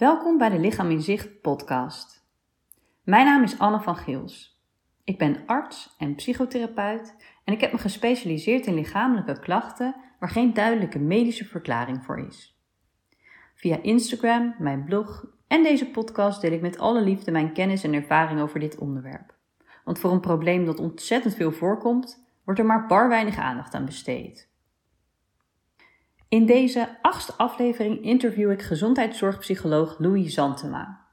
Welkom bij de Lichaam in Zicht podcast. Mijn naam is Anne van Geels. Ik ben arts en psychotherapeut en ik heb me gespecialiseerd in lichamelijke klachten waar geen duidelijke medische verklaring voor is. Via Instagram, mijn blog en deze podcast deel ik met alle liefde mijn kennis en ervaring over dit onderwerp. Want voor een probleem dat ontzettend veel voorkomt, wordt er maar bar weinig aandacht aan besteed. In deze achtste aflevering interview ik gezondheidszorgpsycholoog Louis Zantema.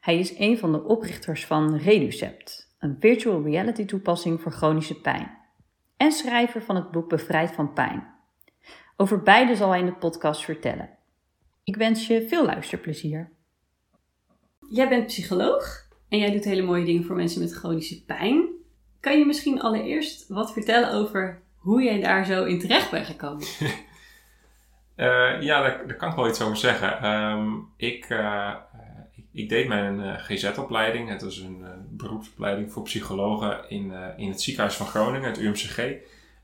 Hij is een van de oprichters van Reducept, een virtual reality toepassing voor chronische pijn. En schrijver van het boek Bevrijd van Pijn. Over beide zal hij in de podcast vertellen. Ik wens je veel luisterplezier. Jij bent psycholoog en jij doet hele mooie dingen voor mensen met chronische pijn. Kan je misschien allereerst wat vertellen over hoe jij daar zo in terecht bent gekomen? Uh, ja, daar, kan ik wel iets over zeggen. Um, ik, uh, ik, ik, deed mijn GZ-opleiding. Het is een beroepsopleiding voor psychologen in, in het ziekenhuis van Groningen, het UMCG.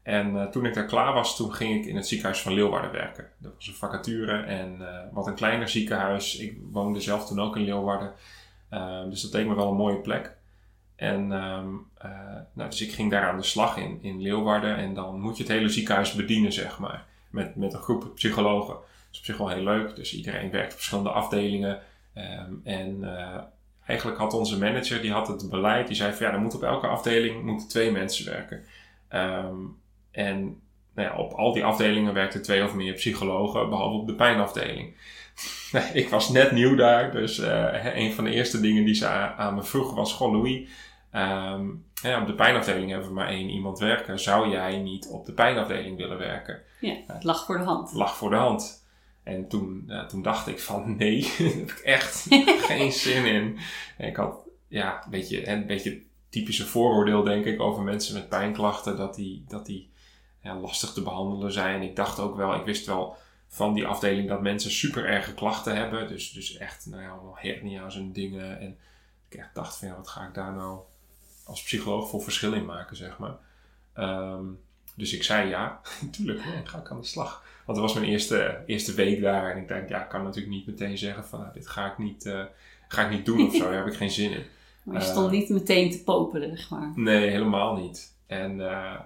En toen ik daar klaar was, toen ging ik in het ziekenhuis van Leeuwarden werken. Dat was een vacature en wat een kleiner ziekenhuis. Ik woonde zelf toen ook in Leeuwarden. Ehm, dus dat deed me wel een mooie plek. En um, nou, dus ik ging daar aan de slag in, in Leeuwarden. En dan moet je het hele ziekenhuis bedienen, zeg maar met, met een groep psychologen. Dat is op zich wel heel leuk. Dus iedereen werkt op verschillende afdelingen. Ehm, en uh, eigenlijk had onze manager, die had het beleid, die zei van ja, er moet op elke afdeling moeten twee mensen werken. Um, en nou ja, op al die afdelingen werkten twee of meer psychologen, behalve op de pijnafdeling. ik was net nieuw daar, dus uh, een van de eerste dingen die ze aan, me vroeg was: Goh, Louis, um, ja, op de pijnafdeling hebben we maar één iemand werken. Zou jij niet op de pijnafdeling willen werken? Ja, het lag voor de hand. lag voor de hand. En toen, toen dacht ik van nee, daar heb ik echt geen zin in. En ik had ja, een beetje, een beetje typische vooroordeel denk ik over mensen met pijnklachten. Dat die, dat die ja, lastig te behandelen zijn. Ik dacht ook wel, ik wist wel van die afdeling dat mensen super erge klachten hebben. Dus, dus echt nou ja, allemaal hernia's en dingen. En ik echt dacht van ja, wat ga ik daar nou als psycholoog voor verschil in maken, zeg maar. Um, dus ik zei ja, natuurlijk, ga ik aan de slag. Want het was mijn eerste, eerste week daar. En ik denk, ja, ik kan natuurlijk niet meteen zeggen van, nou, dit ga ik niet, uh, ga ik niet doen of zo. Daar heb ik geen zin in. Maar je stond uh, niet meteen te popelen, zeg maar. Nee, helemaal niet. En uh,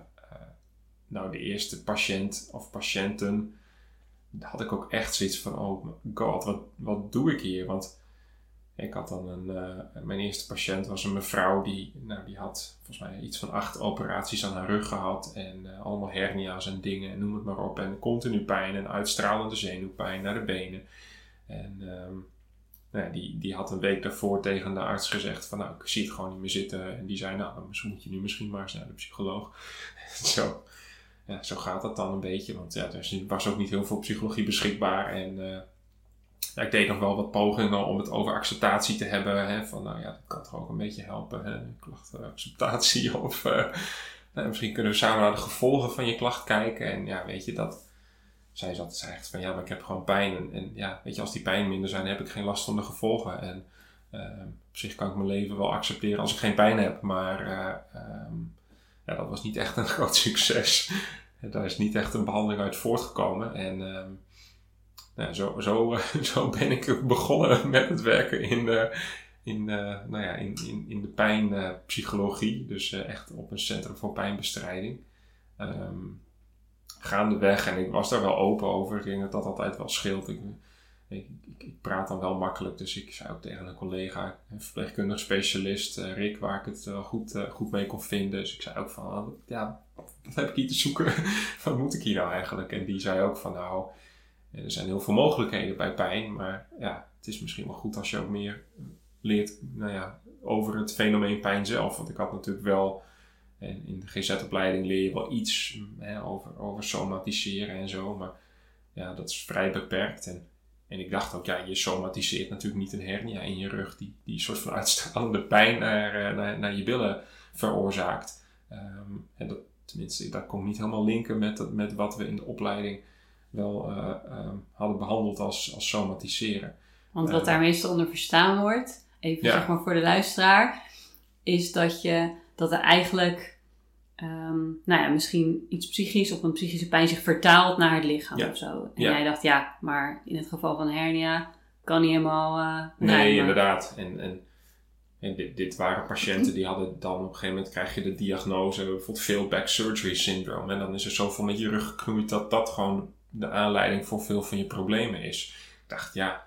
nou, de eerste patiënt of patiënten, had ik ook echt zoiets van, oh god, wat, wat doe ik hier? Want ik had dan een, uh, mijn eerste patiënt was een mevrouw die, nou, die had volgens mij iets van acht operaties aan haar rug gehad. En uh, allemaal hernia's en dingen, en noem het maar op. En continu pijn en uitstralende zenuwpijn naar de benen. En um, nou ja, die, die had een week daarvoor tegen de arts gezegd van nou, ik zie het gewoon niet meer zitten. En die zei nou, misschien moet je nu misschien maar eens naar de psycholoog. zo, ja, zo gaat dat dan een beetje. Want ja, er was ook niet heel veel psychologie beschikbaar. En uh, ja, ik deed nog wel wat pogingen om het over acceptatie te hebben. Hè, van nou ja, dat kan toch ook een beetje helpen. Hè, klachtenacceptatie. Of uh, misschien kunnen we samen naar de gevolgen van je klacht kijken. En ja, weet je dat. Zij zat zei echt van ja, maar ik heb gewoon pijn. En, ja, weet je, als die pijn minder zijn, heb ik geen last van de gevolgen. En uh, op zich kan ik mijn leven wel accepteren als ik geen pijn heb. Maar uh, um, ja, dat was niet echt een groot succes. Daar is niet echt een behandeling uit voortgekomen. En um, nou, zo, zo, zo ben ik begonnen met het werken in de, in, nou ja, in, in, in de pijnpsychologie. Dus uh, echt op een centrum voor pijnbestrijding. Um, gaandeweg, en ik was daar wel open over. Ik denk dat dat altijd wel scheelt. Ik, ik, ik, praat dan wel makkelijk, dus ik zei ook tegen een collega, een verpleegkundig specialist, uh, Rick, waar ik het wel goed, goed mee kon vinden. Dus ik zei ook van, ja, wat heb ik hier te zoeken? wat moet ik hier nou eigenlijk? En die zei ook van, nou, er zijn heel veel mogelijkheden bij pijn, maar ja, het is misschien wel goed als je ook meer leert nou ja, over het fenomeen pijn zelf. Want ik had natuurlijk wel, in de GZ-opleiding leer je wel iets hè, over, over somatiseren en zo, maar ja, dat is vrij beperkt. En, en ik dacht ook, ja, je somatiseert natuurlijk niet een hernia in je rug die, die soort van uitstralende pijn naar, naar, naar je billen veroorzaakt. Um, en dat, tenminste, dat kon niet helemaal linken met, met wat we in de opleiding wel uh, uh, hadden behandeld als, als somatiseren. Want wat uh, daar meestal onder verstaan wordt, even ja. zeg maar voor de luisteraar, is dat, je, dat er eigenlijk um, nou ja, misschien iets psychisch of een psychische pijn zich vertaalt naar het lichaam ja. of zo. En ja. jij dacht, ja, maar in het geval van hernia kan niet helemaal uh, Nee, rijmen. inderdaad. En, en, en dit, dit waren patiënten die hadden dan op een gegeven moment krijg je de diagnose, bijvoorbeeld failed back surgery syndrome. En dan is er zoveel met je rug geknoeid dat dat gewoon de aanleiding voor veel van je problemen is. Ik dacht, ja,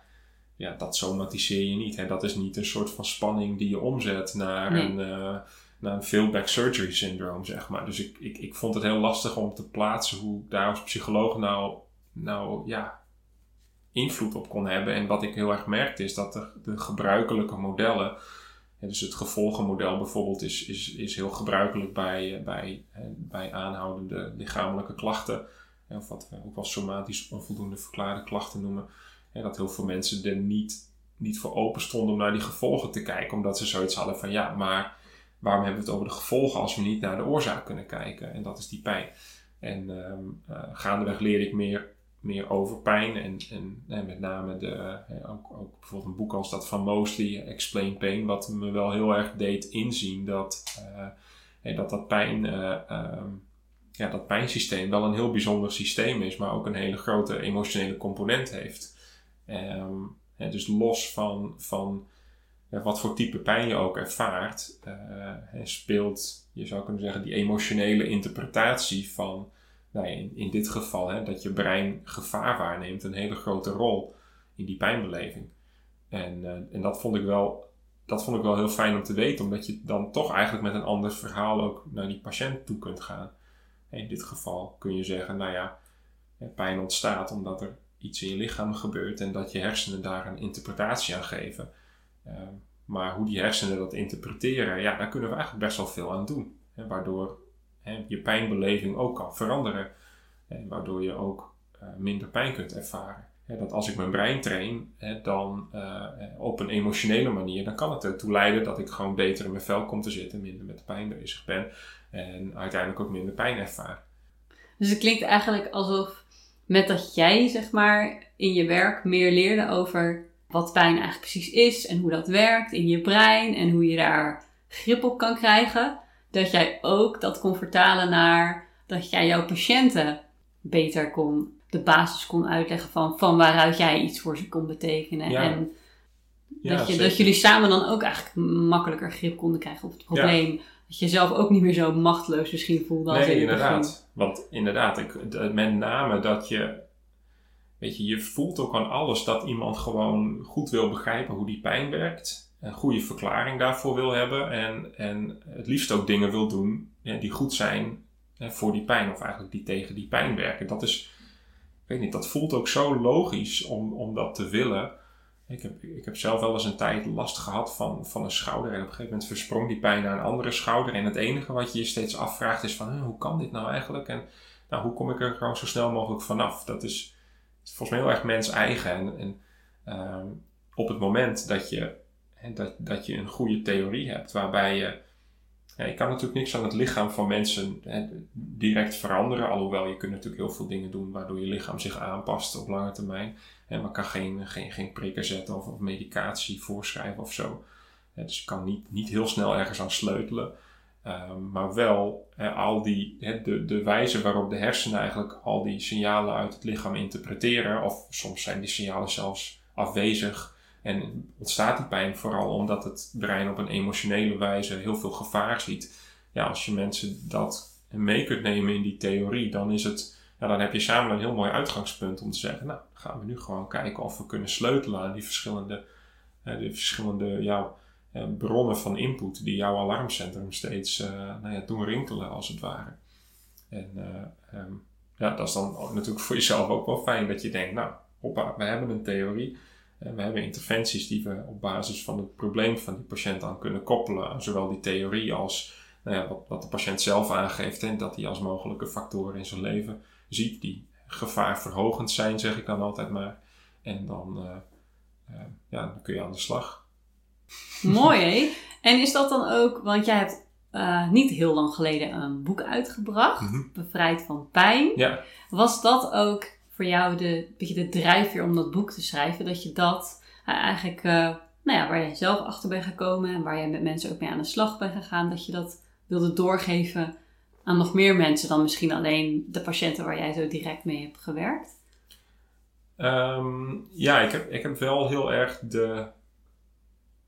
ja dat somatiseer je niet. Hè? Dat is niet een soort van spanning die je omzet naar Nee. een... eh, naar een failed back surgery syndroom, zeg maar. Dus ik, ik, ik vond het heel lastig om te plaatsen hoe ik daar als psycholoog nou, nou ja, invloed op kon hebben. En wat ik heel erg merkte is dat de, de gebruikelijke modellen, dus het gevolgenmodel bijvoorbeeld, is, is, is heel gebruikelijk bij, eh, bij, hè, bij aanhoudende lichamelijke klachten. Of wat we ook wel somatisch onvoldoende verklaarde klachten noemen. Hè, Dat heel veel mensen er niet, niet voor open stonden om naar die gevolgen te kijken. Omdat ze zoiets hadden van ja, maar waarom hebben we het over de gevolgen als we niet naar de oorzaak kunnen kijken? En dat is die pijn. En ehm, eh, gaandeweg leerde ik meer, meer over pijn. En, en, met name de, ook, ook bijvoorbeeld een boek als dat van Mosley, Explain Pain, wat me wel heel erg deed inzien dat hè, dat, dat pijn. eh, ehm, ja, dat pijnsysteem wel een heel bijzonder systeem is, maar ook een hele grote emotionele component heeft. Ehm, hè, dus los van, van wat voor type pijn je ook ervaart, hè, speelt, je zou kunnen zeggen, die emotionele interpretatie van, nou in, in dit geval, hè, dat je brein gevaar waarneemt, een hele grote rol in die pijnbeleving. En, eh, en dat, vond ik wel, dat vond ik wel heel fijn om te weten, omdat je dan toch eigenlijk met een ander verhaal ook naar die patiënt toe kunt gaan. In dit geval kun je zeggen, nou ja, pijn ontstaat omdat er iets in je lichaam gebeurt en dat je hersenen daar een interpretatie aan geven. Ehm, maar hoe die hersenen dat interpreteren, ja, daar kunnen we eigenlijk best wel veel aan doen. Hè, waardoor hè, je pijnbeleving ook kan veranderen. En waardoor je ook eh, minder pijn kunt ervaren. Dat als ik mijn brein train, dan eh, op een emotionele manier, dan kan het ertoe leiden dat ik gewoon beter in mijn vel kom te zitten, minder met de pijn bezig ben en uiteindelijk ook minder pijn ervaar. Dus het klinkt eigenlijk alsof met dat jij, zeg maar, in je werk meer leerde over wat pijn eigenlijk precies is en hoe dat werkt in je brein en hoe je daar grip op kan krijgen, dat jij ook dat kon vertalen naar dat jij jouw patiënten beter kon, de basis kon uitleggen van, van waaruit jij iets voor ze kon betekenen. Ja. En Ja, dat, je, dat jullie samen dan ook eigenlijk makkelijker grip konden krijgen op het probleem. Dat je zelf ook niet meer zo machteloos misschien voelde als Nee, in het begin. inderdaad. Want inderdaad, ik, de- met name dat je, weet je, je voelt ook aan alles dat iemand gewoon goed wil begrijpen hoe die pijn werkt. Een goede verklaring daarvoor wil hebben. En, en het liefst ook dingen wil doen ja, die goed zijn voor die pijn. Of eigenlijk die tegen die pijn werken. Dat is, ik weet niet, dat voelt ook zo logisch om, om dat te willen. Ik heb, ik heb zelf wel eens een tijd last gehad van, van een schouder. En op een gegeven moment versprong die pijn naar een andere schouder. En het enige wat je je steeds afvraagt is van, hoe kan dit nou eigenlijk? En nou, hoe kom ik er gewoon zo snel mogelijk vanaf? Dat is volgens mij heel erg mens eigen. En, en ehm, op het moment dat je, dat, dat je een goede theorie hebt, waarbij je... Ja, je kan natuurlijk niks aan het lichaam van mensen hè, direct veranderen. Alhoewel je kunt natuurlijk heel veel dingen doen waardoor je lichaam zich aanpast op lange termijn. Hè, maar kan geen, geen, geen prikken zetten of, of medicatie voorschrijven of zo. Dus je kan niet, niet heel snel ergens aan sleutelen. Ehm, maar wel hè, al die, hè, de, de wijze waarop de hersenen eigenlijk al die signalen uit het lichaam interpreteren. Of soms zijn die signalen zelfs afwezig. En ontstaat die pijn vooral omdat het brein op een emotionele wijze heel veel gevaar ziet. Ja, als je mensen dat mee kunt nemen in die theorie, dan is het ja, dan heb je samen een heel mooi uitgangspunt om te zeggen, nou, gaan we nu gewoon kijken of we kunnen sleutelen aan die verschillende, eh, die verschillende ja, eh, bronnen van input die jouw alarmcentrum steeds eh, nou ja, doen rinkelen, als het ware. En eh, ehm, ja, dat is dan natuurlijk voor jezelf ook wel fijn dat je denkt, nou, hoppa, we hebben een theorie. En we hebben interventies die we op basis van het probleem van die patiënt aan kunnen koppelen aan zowel die theorie als nou ja, wat, wat de patiënt zelf aangeeft en dat hij als mogelijke factoren in zijn leven ziet die gevaarverhogend zijn, zeg ik dan altijd maar. En dan, eh, eh, ja, dan kun je aan de slag. Mooi hé. En is dat dan ook, want jij hebt eh, niet heel lang geleden een boek uitgebracht, Mhm. Bevrijd van Pijn. Ja, Was dat ook voor jou de, beetje de drijfveer om dat boek te schrijven? Dat je dat eh, eigenlijk, eh, nou ja, waar je zelf achter bent gekomen en waar je met mensen ook mee aan de slag bent gegaan, dat je dat wilde doorgeven aan nog meer mensen dan misschien alleen de patiënten waar jij zo direct mee hebt gewerkt? Ehm, ja, ik heb, ik heb wel heel erg de.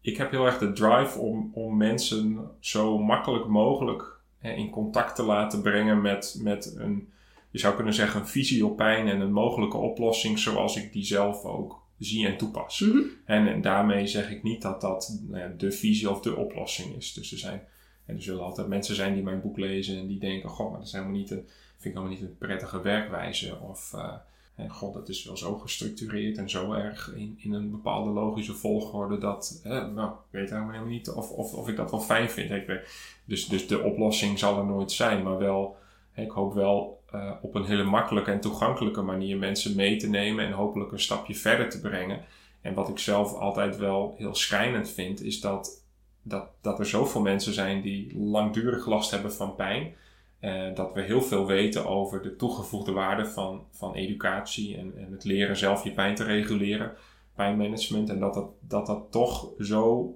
Ik heb heel erg de drive om, om mensen zo makkelijk mogelijk hè, in contact te laten brengen met, met een, je zou kunnen zeggen, een visie op pijn en een mogelijke oplossing zoals ik die zelf ook zie en toepas. Mhm. en, en daarmee zeg ik niet dat dat nou ja, de visie of de oplossing is. Dus er zijn, en er zullen altijd mensen zijn die mijn boek lezen en die denken, goh, maar dat is helemaal niet een, vind ik helemaal niet een prettige werkwijze. Of, eh, en god, dat is wel zo gestructureerd en zo erg in, in een bepaalde logische volgorde dat, eh, nou, ik weet helemaal niet of, of, of ik dat wel fijn vind. Ik weet, dus, dus de oplossing zal er nooit zijn, maar wel, ik hoop wel uh, op een hele makkelijke en toegankelijke manier mensen mee te nemen en hopelijk een stapje verder te brengen. En wat ik zelf altijd wel heel schrijnend vind, is dat, dat, dat er zoveel mensen zijn die langdurig last hebben van pijn. Uh, dat we heel veel weten over de toegevoegde waarde van, van educatie en, en het leren zelf je pijn te reguleren, pijnmanagement. En dat dat, dat, dat toch zo,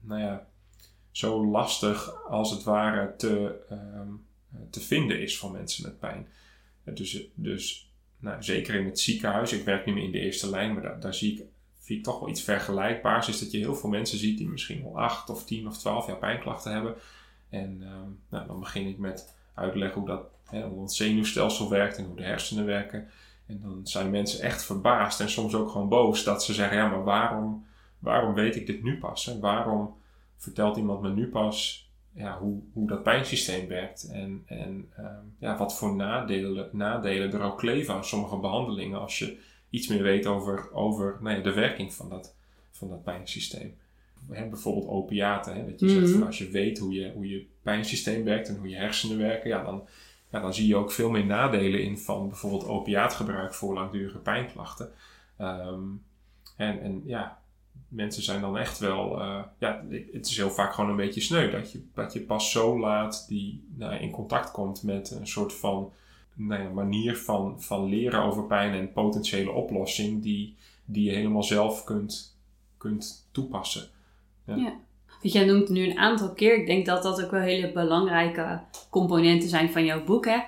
nou ja, zo lastig als het ware te, um, te vinden is voor mensen met pijn. Dus, dus nou, zeker in het ziekenhuis, ik werk nu meer in de eerste lijn, maar daar, daar zie, ik, zie ik toch wel iets vergelijkbaars. Is dat je heel veel mensen ziet die misschien al 8 of 10 of 12 jaar pijnklachten hebben. En um, nou, dan begin ik met uitleggen hoe, dat, hè, hoe het zenuwstelsel werkt en hoe de hersenen werken. En dan zijn mensen echt verbaasd en soms ook gewoon boos dat ze zeggen: Ja, maar waarom, waarom weet ik dit nu pas? Hè? Waarom vertelt iemand me nu pas ja, hoe, hoe dat pijnsysteem werkt en, en um, ja, wat voor nadelen, nadelen er ook kleven aan sommige behandelingen als je iets meer weet over, over nee, de werking van dat, van dat pijnsysteem. He, bijvoorbeeld opiaten, hè, dat je mm -hmm. zegt van als je weet hoe je, hoe je pijnsysteem werkt en hoe je hersenen werken, ja, dan, ja, dan zie je ook veel meer nadelen in van bijvoorbeeld opiaatgebruik voor langdurige pijnklachten. Um, en, en ja, mensen zijn dan echt wel, uh, ja, het is heel vaak gewoon een beetje sneu dat je, dat je pas zo laat die, nou, in contact komt met een soort van nou ja, manier van, van leren over pijn en potentiële oplossing die, die je helemaal zelf kunt, kunt toepassen. Ja. ja. Want jij noemt nu een aantal keer, ik denk dat dat ook wel hele belangrijke componenten zijn van jouw boek. Hè?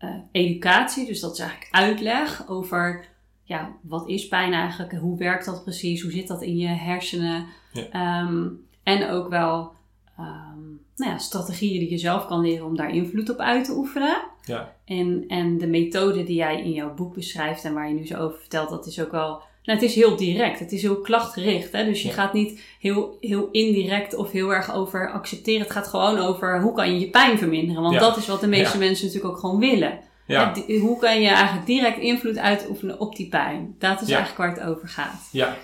Uh, educatie, dus dat is eigenlijk uitleg over ja, wat is pijn eigenlijk? Hoe werkt dat precies? Hoe zit dat in je hersenen? Ja. Um, en ook wel um, nou ja, strategieën die je zelf kan leren om daar invloed op uit te oefenen. Ja. En, en de methode die jij in jouw boek beschrijft en waar je nu zo over vertelt, dat is ook wel. Nou, het is heel direct, het is heel klachtgericht. Hè? Dus je ja. gaat niet heel, heel indirect of heel erg over accepteren. Het gaat gewoon over hoe kan je je pijn verminderen. Want dat is wat de meeste mensen natuurlijk ook gewoon willen. Ja. Hoe kan je eigenlijk direct invloed uitoefenen op die pijn? Dat is ja. eigenlijk waar het over gaat. Ja.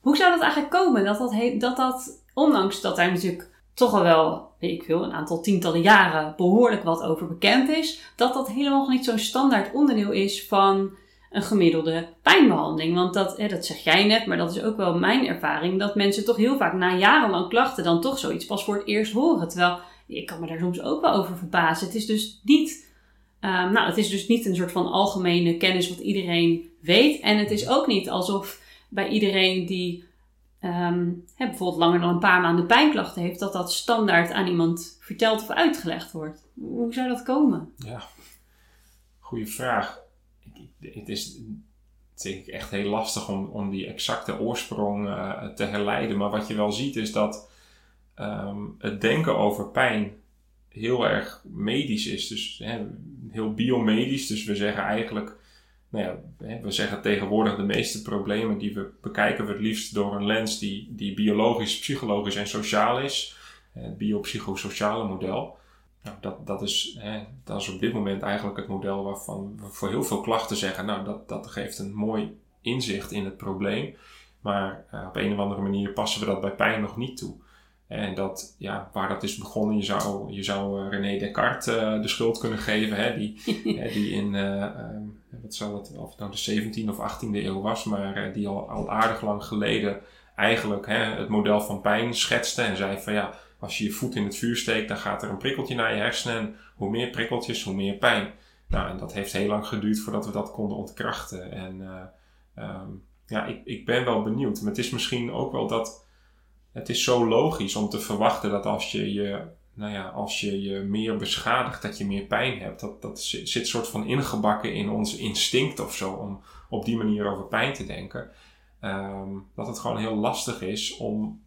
Hoe zou dat eigenlijk komen? Dat dat, dat dat, ondanks dat daar natuurlijk toch al wel, weet ik veel, een aantal tientallen jaren behoorlijk wat over bekend is, dat dat helemaal niet zo'n standaard onderdeel is van een gemiddelde pijnbehandeling. Want dat, hè, dat zeg jij net, maar dat is ook wel mijn ervaring, dat mensen toch heel vaak na jarenlang klachten dan toch zoiets pas voor het eerst horen. Terwijl, ik kan me daar soms ook wel over verbazen. Het is dus niet Um, nou, het is dus niet een soort van algemene kennis wat iedereen weet. En het is ook niet alsof bij iedereen die um, hè, bijvoorbeeld langer dan een paar maanden pijnklachten heeft, dat dat standaard aan iemand verteld of uitgelegd wordt. Hoe zou dat komen? Ja, goede vraag. Het is denk ik echt heel lastig om, om die exacte oorsprong uh, te herleiden. Maar wat je wel ziet is dat um, het denken over pijn heel erg medisch is. Dus hè, heel biomedisch. Dus we zeggen eigenlijk, nou ja, we zeggen tegenwoordig de meeste problemen die we bekijken we het liefst door een lens die, die biologisch, psychologisch en sociaal is. Het biopsychosociale model. Nou, dat, dat, is, hè, dat is op dit moment eigenlijk het model waarvan we voor heel veel klachten zeggen, nou dat, dat geeft een mooi inzicht in het probleem. Maar uh, op een of andere manier passen we dat bij pijn nog niet toe. En dat, ja, waar dat is begonnen, je zou, je zou René Descartes uh, de schuld kunnen geven, hè, die, hè, die in, uh, um, wat zal het, of het nou de 17e of 18e eeuw was, maar uh, die al, al aardig lang geleden eigenlijk hè, het model van pijn schetste en zei van ja, als je je voet in het vuur steekt, dan gaat er een prikkeltje naar je hersenen en hoe meer prikkeltjes, hoe meer pijn. Nou, en dat heeft heel lang geduurd voordat we dat konden ontkrachten. En um, ja, ik, ik ben wel benieuwd, maar het is misschien ook wel dat het is zo logisch om te verwachten dat als je je nou ja, als je je meer beschadigt, dat je meer pijn hebt. Dat, dat zit soort van ingebakken in ons instinct of zo, om op die manier over pijn te denken. Ehm, dat het gewoon heel lastig is om,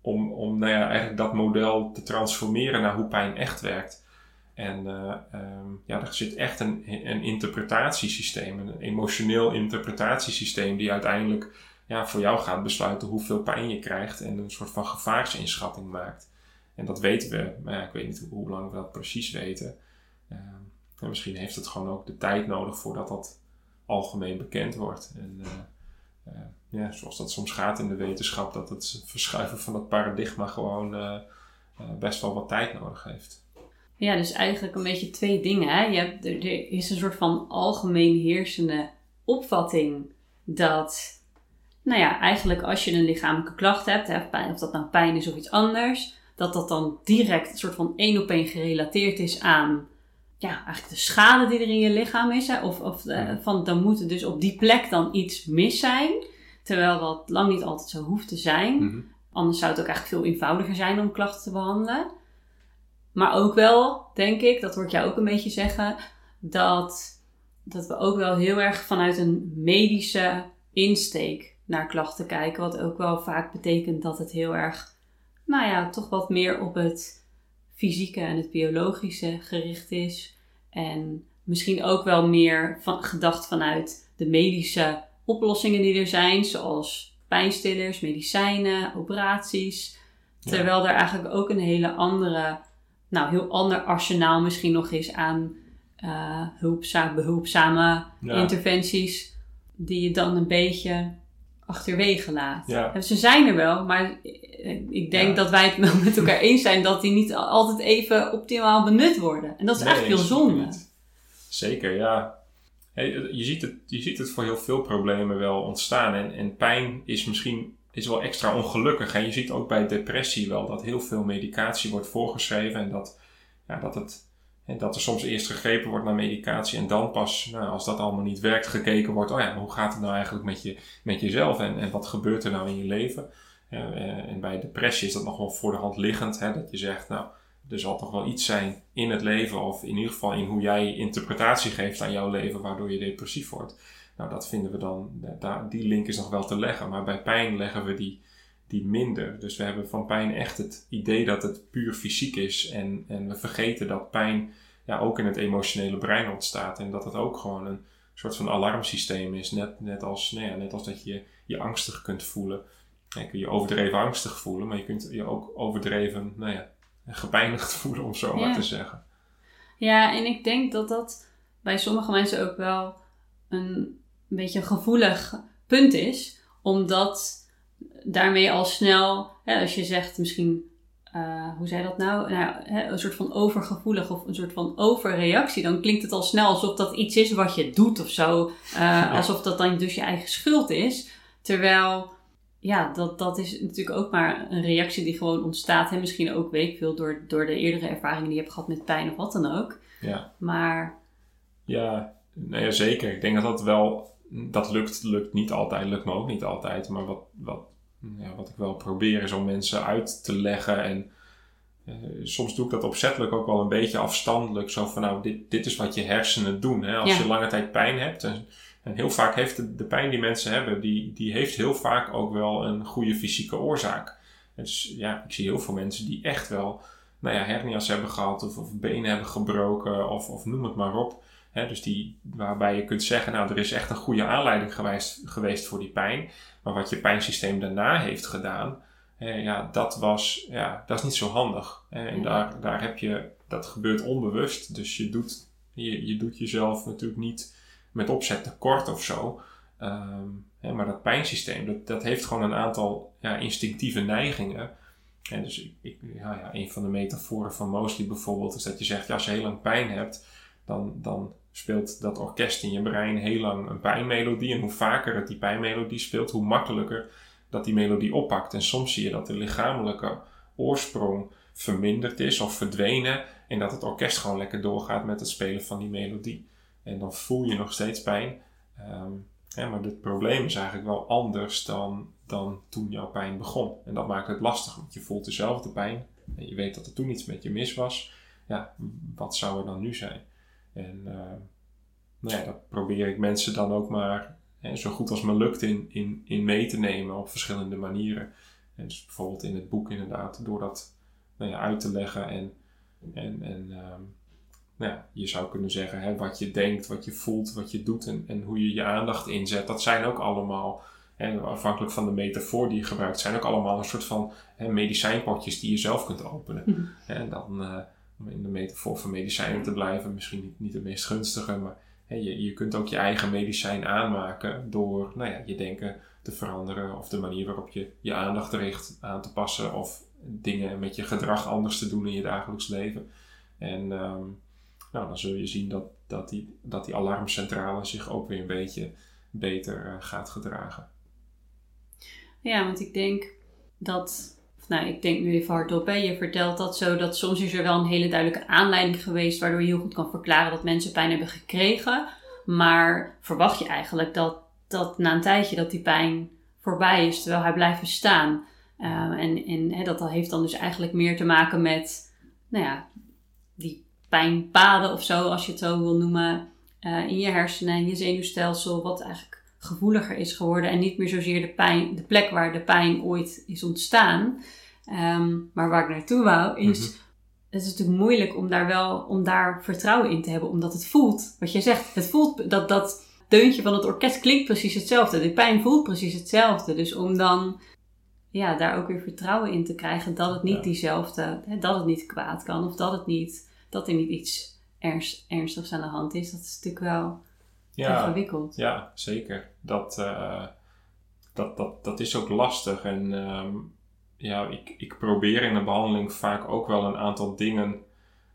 om, om nou ja, eigenlijk dat model te transformeren naar hoe pijn echt werkt. En uh, um, ja, er zit echt een, een interpretatiesysteem, een emotioneel interpretatiesysteem, die uiteindelijk ja, voor jou gaat besluiten hoeveel pijn je krijgt en een soort van gevaarsinschatting maakt. En dat weten we, maar ik weet niet hoe, lang we dat precies weten. Uh, en misschien heeft het gewoon ook de tijd nodig voordat dat algemeen bekend wordt. En uh, ja, zoals dat soms gaat in de wetenschap, dat het verschuiven van dat paradigma gewoon best wel wat tijd nodig heeft. Ja, dus eigenlijk een beetje twee dingen. Hè? Je hebt, er, is een soort van algemeen heersende opvatting dat, nou ja, eigenlijk als je een lichamelijke klacht hebt, hè, of dat nou pijn is of iets anders, dat dat dan direct een soort van één op één gerelateerd is aan, ja, eigenlijk de schade die er in je lichaam is. Hè? Of, of van, dan moet er dus op die plek dan iets mis zijn. Terwijl dat lang niet altijd zo hoeft te zijn. Mhm. Anders zou het ook eigenlijk veel eenvoudiger zijn om klachten te behandelen. Maar ook wel, denk ik, dat hoor ik jou ook een beetje zeggen, dat, dat we ook wel heel erg vanuit een medische insteek naar klachten kijken. Wat ook wel vaak betekent dat het heel erg, nou ja, toch wat meer op het fysieke en het biologische gericht is. En misschien ook wel meer van, gedacht vanuit de medische oplossingen die er zijn, zoals pijnstillers, medicijnen, operaties. Terwijl er eigenlijk ook een hele andere nou, heel ander arsenaal misschien nog is aan uh, behulpzame interventies, die je dan een beetje achterwege laat. Ja. Ze zijn er wel, maar ik denk dat wij het wel met elkaar eens zijn dat die niet altijd even optimaal benut worden. En dat is eigenlijk heel zonde. Zeker, ja. je, ziet het, je ziet het voor heel veel problemen wel ontstaan. En, en pijn is misschien is wel extra ongelukkig. En je ziet ook bij depressie wel dat heel veel medicatie wordt voorgeschreven en dat, ja, dat, het, en dat er soms eerst gegrepen wordt naar medicatie en dan pas, nou, als dat allemaal niet werkt, gekeken wordt, oh ja, hoe gaat het nou eigenlijk met, je, met jezelf en, en wat gebeurt er nou in je leven? Ja, eh, en bij depressie is dat nog wel voor de hand liggend, hè, dat je zegt, nou, er zal toch wel iets zijn in het leven, of in ieder geval in hoe jij interpretatie geeft aan jouw leven, waardoor je depressief wordt. Nou, dat vinden we dan, die link is nog wel te leggen. Maar bij pijn leggen we die, die minder. Dus we hebben van pijn echt het idee dat het puur fysiek is. En, en we vergeten dat pijn ja, ook in het emotionele brein ontstaat. En dat het ook gewoon een soort van alarmsysteem is. Net, net, als, nou ja, net als dat je je angstig kunt voelen. Je kunt je overdreven angstig voelen, maar je kunt je ook overdreven nou ja, gepijnigd voelen, om zo maar te zeggen. Ja, en ik denk dat dat bij sommige mensen ook wel een een beetje een gevoelig punt is. Omdat daarmee al snel, hè, als je zegt misschien, uh, hoe zei dat nou? nou hè, een soort van overgevoelig of een soort van overreactie. Dan klinkt het al snel alsof dat iets is wat je doet of zo. Uh, alsof dat dan dus je eigen schuld is. Terwijl, ja, dat, dat is natuurlijk ook maar een reactie die gewoon ontstaat. En misschien ook, weet ik veel, door, door de eerdere ervaringen die je hebt gehad met pijn of wat dan ook. Ja. Maar... Ja, nou ja, zeker. Ik denk dat dat wel dat lukt, lukt niet altijd, lukt me ook niet altijd. Maar wat, wat, ja, wat ik wel probeer is om mensen uit te leggen. En uh, soms doe ik dat opzettelijk ook wel een beetje afstandelijk. Zo van nou, dit, dit is wat je hersenen doen. Hè? Als je lange tijd pijn hebt. En, en heel vaak heeft de, de, pijn die mensen hebben, die, die heeft heel vaak ook wel een goede fysieke oorzaak. Dus ja, ik zie heel veel mensen die echt wel nou ja, hernia's hebben gehad of, of benen hebben gebroken of, of noem het maar op dus die, waarbij je kunt zeggen, nou, er is echt een goede aanleiding geweest, geweest voor die pijn. Maar wat je pijnsysteem daarna heeft gedaan, ja, dat was, ja, dat is niet zo handig. en daar, daar heb je, dat gebeurt onbewust. Dus je doet, je, je doet jezelf natuurlijk niet met opzet tekort of zo. Um, maar dat pijnsysteem, dat, dat heeft gewoon een aantal ja, instinctieve neigingen. En dus ik, ik, ja, ja, een van de metaforen van Mosley bijvoorbeeld is dat je zegt, ja, als je heel lang pijn hebt, dan, dan speelt dat orkest in je brein heel lang een pijnmelodie. En hoe vaker het die pijnmelodie speelt, hoe makkelijker dat die melodie oppakt. En soms zie je dat de lichamelijke oorsprong verminderd is of verdwenen. En dat het orkest gewoon lekker doorgaat met het spelen van die melodie. En dan voel je nog steeds pijn. Um, maar het probleem is eigenlijk wel anders dan, dan toen jouw pijn begon. En dat maakt het lastig, want je voelt dezelfde pijn en je weet dat er toen iets met je mis was, ja, wat zou er dan nu zijn? En uh, nou ja, dat probeer ik mensen dan ook maar hè, zo goed als me lukt in, in, in mee te nemen op verschillende manieren. En dus bijvoorbeeld in het boek inderdaad, door dat nou ja, uit te leggen en, en, en um, nou ja, je zou kunnen zeggen, hè, wat je denkt, wat je voelt, wat je doet en, en hoe je je aandacht inzet, dat zijn ook allemaal, hè, afhankelijk van de metafoor die je gebruikt, zijn ook allemaal een soort van hè, medicijnpotjes die je zelf kunt openen. Mhm. En dan, uh, om in de metafoor van medicijnen te blijven, misschien niet, niet de meest gunstige, maar hè, je, je kunt ook je eigen medicijn aanmaken door nou ja, je denken te veranderen of de manier waarop je je aandacht richt aan te passen of dingen met je gedrag anders te doen in je dagelijks leven. En um, nou, dan zul je zien dat, dat, die, dat die alarmcentrale zich ook weer een beetje beter uh, gaat gedragen. Ja, want ik denk dat, nou ik denk nu even hardop, hè, je vertelt dat zo, dat soms is er wel een hele duidelijke aanleiding geweest waardoor je heel goed kan verklaren dat mensen pijn hebben gekregen. Maar verwacht je eigenlijk dat, dat na een tijdje dat die pijn voorbij is, terwijl hij blijft bestaan. Uh, en en hè, dat heeft dan dus eigenlijk meer te maken met, nou ja, die pijnpaden of zo, als je het zo wil noemen, uh, in je hersenen en je zenuwstelsel, wat eigenlijk gevoeliger is geworden en niet meer zozeer de pijn, de plek waar de pijn ooit is ontstaan. Um, maar waar ik naartoe wou, is. Mm Het is natuurlijk moeilijk om daar wel om daar vertrouwen in te hebben, omdat het voelt, wat je zegt, het voelt dat dat deuntje van het orkest klinkt precies hetzelfde. De pijn voelt precies hetzelfde. Dus om dan ja, daar ook weer vertrouwen in te krijgen dat het niet diezelfde, dat het niet kwaad kan of dat het niet dat er niet iets ernst, ernstigs aan de hand is. Dat is natuurlijk wel ja, ingewikkeld. Ja, zeker. Dat, uh, dat, dat, dat is ook lastig. En um, ja, ik, ik probeer in de behandeling vaak ook wel een aantal dingen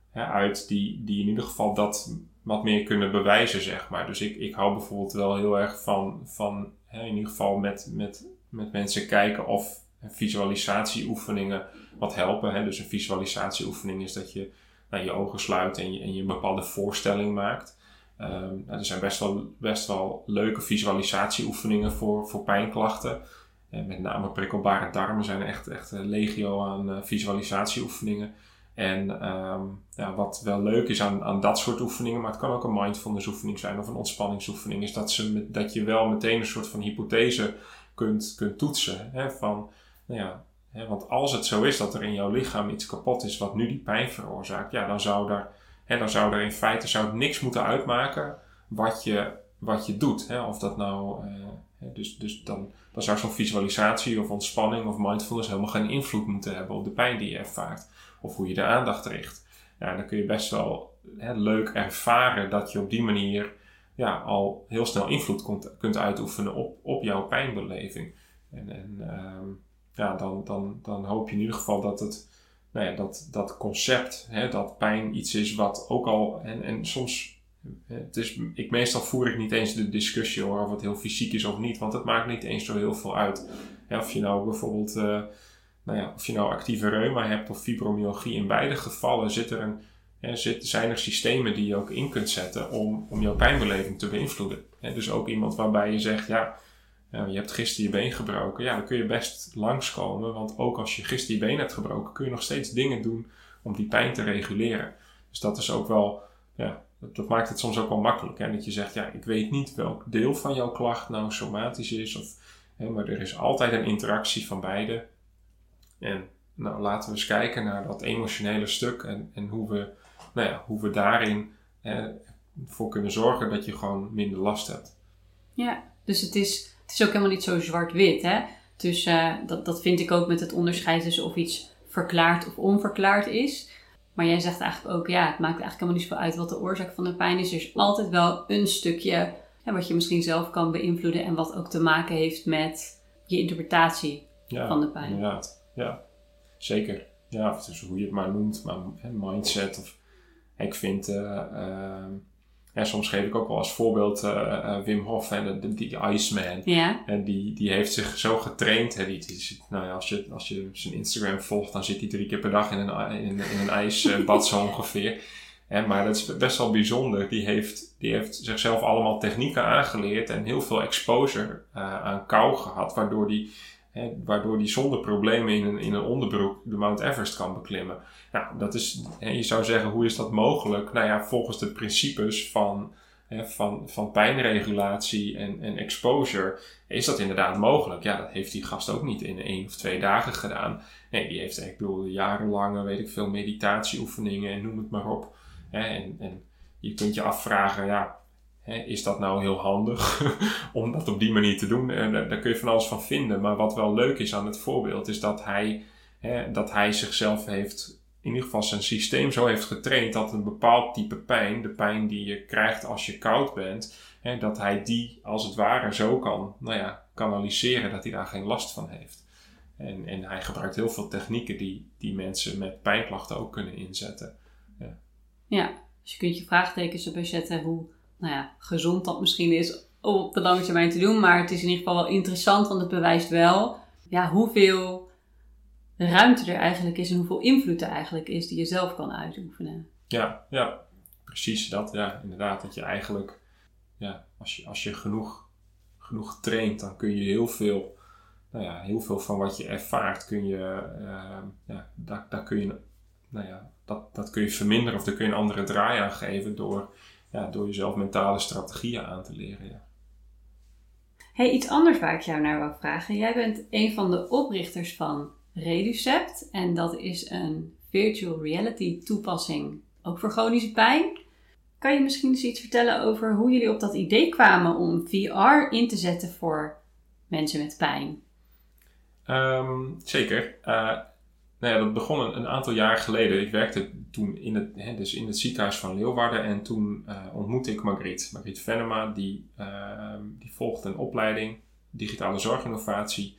hè, uit die, die in ieder geval dat wat meer kunnen bewijzen, zeg maar. Dus ik, ik hou bijvoorbeeld wel heel erg van, van hè, in ieder geval met, met, met mensen kijken of visualisatieoefeningen wat helpen. Hè. Dus een visualisatieoefening is dat je nou, je ogen sluit en je, en je een bepaalde voorstelling maakt. Um, nou, er zijn best wel, best wel leuke visualisatieoefeningen voor, voor pijnklachten. En met name prikkelbare darmen zijn echt, echt legio aan uh, visualisatieoefeningen. En um, ja, wat wel leuk is aan, aan dat soort oefeningen, maar het kan ook een mindfulness oefening zijn of een ontspanningsoefening, is dat, ze, dat je wel meteen een soort van hypothese kunt, kunt toetsen. Hè, van, nou ja, want als het zo is dat er in jouw lichaam iets kapot is wat nu die pijn veroorzaakt, ja, dan zou er, dan zou er in feite zou niks moeten uitmaken wat je, wat je doet. Of dat nou, eh, dus, dus dan, dan zou zo'n visualisatie of ontspanning of mindfulness helemaal geen invloed moeten hebben op de pijn die je ervaart. Of hoe je de aandacht richt. Ja, dan kun je best wel leuk ervaren dat je op die manier ja, al heel snel invloed kunt, kunt uitoefenen op, op jouw pijnbeleving. En, en ehm, ja, dan, dan, dan hoop je in ieder geval dat het, nou ja, dat, dat concept, hè, dat pijn iets is wat ook al, en, en soms, het is, ik, meestal voer ik niet eens de discussie over of het heel fysiek is of niet, want het maakt niet eens zo heel veel uit. of je nou bijvoorbeeld, uh, nou ja, of je nou actieve reuma hebt of fibromyalgie, in beide gevallen zit er een, hè, zit, zijn er systemen die je ook in kunt zetten om, om jouw pijnbeleving te beïnvloeden. Hè, dus ook iemand waarbij je zegt, ja, ja, je hebt gisteren je been gebroken. Ja, dan kun je best langskomen. Want ook als je gisteren je been hebt gebroken, kun je nog steeds dingen doen om die pijn te reguleren. Dus dat is ook wel, ja, dat, maakt het soms ook wel makkelijk. Hè? Dat je zegt, ja, ik weet niet welk deel van jouw klacht nou somatisch is. Of, hè, maar er is altijd een interactie van beide. En nou, laten we eens kijken naar dat emotionele stuk en, en hoe, we, nou ja, hoe we daarin voor kunnen zorgen dat je gewoon minder last hebt. Ja, dus het is het is ook helemaal niet zo zwart-wit. Hè? Dus uh, dat, dat vind ik ook met het onderscheid tussen of iets verklaard of onverklaard is. Maar jij zegt eigenlijk ook, ja, het maakt eigenlijk helemaal niet zoveel uit wat de oorzaak van de pijn is. Er is altijd wel een stukje hè, wat je misschien zelf kan beïnvloeden en wat ook te maken heeft met je interpretatie van de pijn. Inderdaad, ja, zeker. Ja, of het is hoe je het maar noemt, maar mindset of ik vind. Uh, ja, soms geef ik ook wel als voorbeeld uh, Wim Hof, en de, die, Iceman. Ja. En die, die heeft zich zo getraind. Hè, die, die, nou ja, als, je, als je zijn Instagram volgt, dan zit hij drie keer per dag in een, in, in een ijsbad zo ongeveer. Hè, maar dat is best wel bijzonder. Die heeft, die heeft zichzelf allemaal technieken aangeleerd en heel veel exposure uh, aan kou gehad, waardoor die Waardoor hij zonder problemen in een, in een onderbroek de Mount Everest kan beklimmen. Nou, dat is, hè, je zou zeggen, hoe is dat mogelijk? Nou ja, volgens de principes van, hè, van, van pijnregulatie en, en exposure is dat inderdaad mogelijk. Ja, dat heeft die gast ook niet in één of twee dagen gedaan. Nee, die heeft, ik bedoel, jarenlange, weet ik veel, meditatieoefeningen en noem het maar op. En, en je kunt je afvragen, ja, is dat nou heel handig om dat op die manier te doen? En daar, kun je van alles van vinden. Maar wat wel leuk is aan het voorbeeld, is dat hij, dat hij zichzelf heeft, in ieder geval zijn systeem zo heeft getraind dat een bepaald type pijn, de pijn die je krijgt als je koud bent, dat hij die als het ware zo kan, nou ja, kanaliseren, dat hij daar geen last van heeft. En, en hij gebruikt heel veel technieken die, die mensen met pijnklachten ook kunnen inzetten. Ja. ja, dus je kunt je vraagtekens erbij zetten hoe nou ja, gezond dat misschien is op de lange termijn te doen. Maar het is in ieder geval wel interessant, want het bewijst wel ja, hoeveel ruimte er eigenlijk is en hoeveel invloed er eigenlijk is die je zelf kan uitoefenen. Ja, ja precies dat. Ja, inderdaad. Dat je eigenlijk, ja, als je, als je genoeg, genoeg traint, dan kun je heel veel, nou ja, heel veel van wat je ervaart, kun je, uh, ja, daar, daar kun je, nou ja, dat, dat kun je verminderen of daar kun je een andere draai aan geven door, ja, door jezelf mentale strategieën aan te leren. Ja. Hey, iets anders waar ik jou naar wil vragen. Jij bent een van de oprichters van Reducept en dat is een virtual reality toepassing ook voor chronische pijn. Kan je misschien eens iets vertellen over hoe jullie op dat idee kwamen om VR in te zetten voor mensen met pijn? Um, zeker. Uh, nou ja, dat begon een, aantal jaar geleden. Ik werkte toen in het, hè, dus in het ziekenhuis van Leeuwarden en toen uh, ontmoette ik Margriet. Margriet Venema, die, uh, die volgde een opleiding digitale zorginnovatie.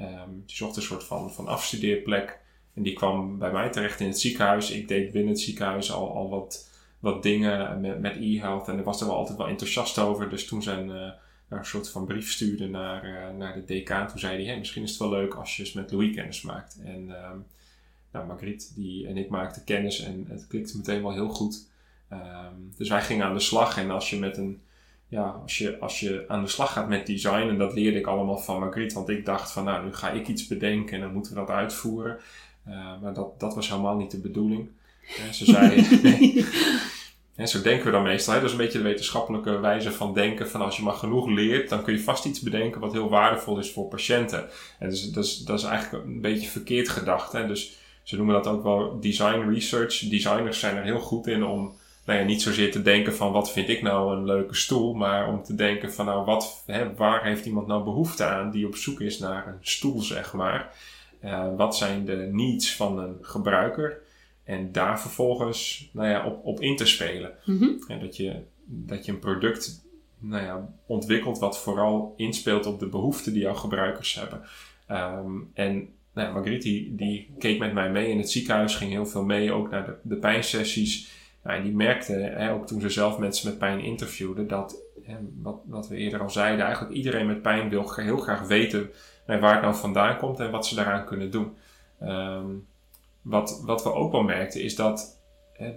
Um, die zocht een soort van, van afstudeerplek. En die kwam bij mij terecht in het ziekenhuis. Ik deed binnen het ziekenhuis al, al wat, wat dingen met, met e-health. En ik was er wel altijd wel enthousiast over. Dus toen zijn uh, een soort van brief stuurde naar, uh, naar de decaan. Toen zei hij, hey, misschien is het wel leuk als je eens met Louis kennis maakt. En um, nou, Margriet die, en ik maakten kennis en het klikte meteen wel heel goed. Um, dus wij gingen aan de slag. En als je met een ja, als je, als je aan de slag gaat met design, en dat leerde ik allemaal van Margriet, want ik dacht van nou, nu ga ik iets bedenken en dan moeten we dat uitvoeren. Uh, maar dat, dat was helemaal niet de bedoeling. Uh, ze zei, nee. zo denken we dan meestal. Dat is een beetje de wetenschappelijke wijze van denken. Van als je maar genoeg leert, dan kun je vast iets bedenken wat heel waardevol is voor patiënten. En dus, dat, is, dat is eigenlijk een beetje verkeerd gedacht. Hè? Dus ze noemen dat ook wel design research. Designers zijn er heel goed in om nou ja, niet zozeer te denken van wat vind ik nou een leuke stoel, maar om te denken van nou wat, hè, waar heeft iemand nou behoefte aan die op zoek is naar een stoel, zeg maar. Uh, wat zijn de needs van een gebruiker? En daar vervolgens nou ja, op, op in te spelen. Mm -hmm. dat, je, dat je een product nou ja, ontwikkelt wat vooral inspeelt op de behoeften die jouw gebruikers hebben. Um, en nou ja, Margriet die, die keek met mij mee in het ziekenhuis, ging heel veel mee, ook naar de, de pijnsessies. Nou, en die merkte, hè, ook toen ze zelf mensen met pijn interviewde, dat, hè, wat, wat we eerder al zeiden, eigenlijk iedereen met pijn wil heel graag weten waar het nou vandaan komt en wat ze daaraan kunnen doen. Um, wat, wat we ook wel merkten is dat,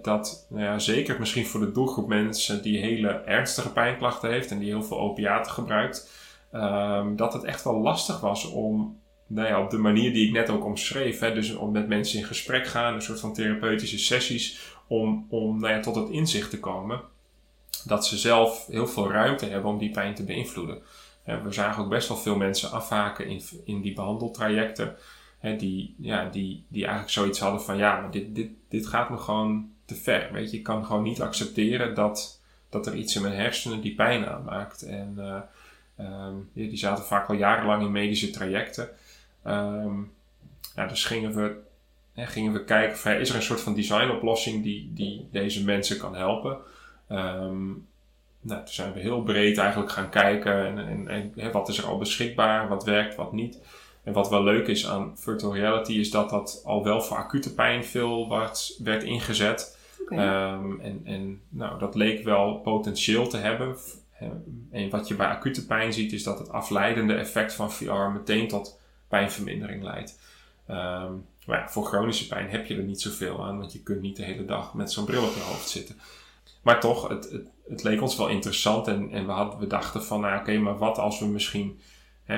dat nou ja, zeker misschien voor de doelgroep mensen die hele ernstige pijnklachten heeft en die heel veel opiaten gebruikt, um, dat het echt wel lastig was om nou ja, op de manier die ik net ook omschreef, hè, dus om met mensen in gesprek gaan, een soort van therapeutische sessies, om, om nou ja, tot het inzicht te komen dat ze zelf heel veel ruimte hebben om die pijn te beïnvloeden. we zagen ook best wel veel mensen afhaken in, in die behandeltrajecten, die, ja, die, die eigenlijk zoiets hadden van ja, maar dit, dit, dit gaat me gewoon te ver. Weet je, ik kan gewoon niet accepteren dat, dat er iets in mijn hersenen die pijn aanmaakt. En uh, um, die zaten vaak al jarenlang in medische trajecten. Um, ja, dus gingen we hè, gingen we kijken of is er een soort van designoplossing die, die deze mensen kan helpen. Um, nou, toen zijn we heel breed eigenlijk gaan kijken en, en, en hè, wat is er al beschikbaar, wat werkt, wat niet. En wat wel leuk is aan virtual reality is dat dat al wel voor acute pijn veel werd, werd ingezet. Okay. Um, en en nou, dat leek wel potentieel te hebben. En wat je bij acute pijn ziet is dat het afleidende effect van VR meteen tot pijnvermindering leidt. Um, maar ja, voor chronische pijn heb je er niet zoveel aan, want je kunt niet de hele dag met zo'n bril op je hoofd zitten. Maar toch, het, het, het leek ons wel interessant en, en we, hadden, we dachten van, nou oké, okay, maar wat als we misschien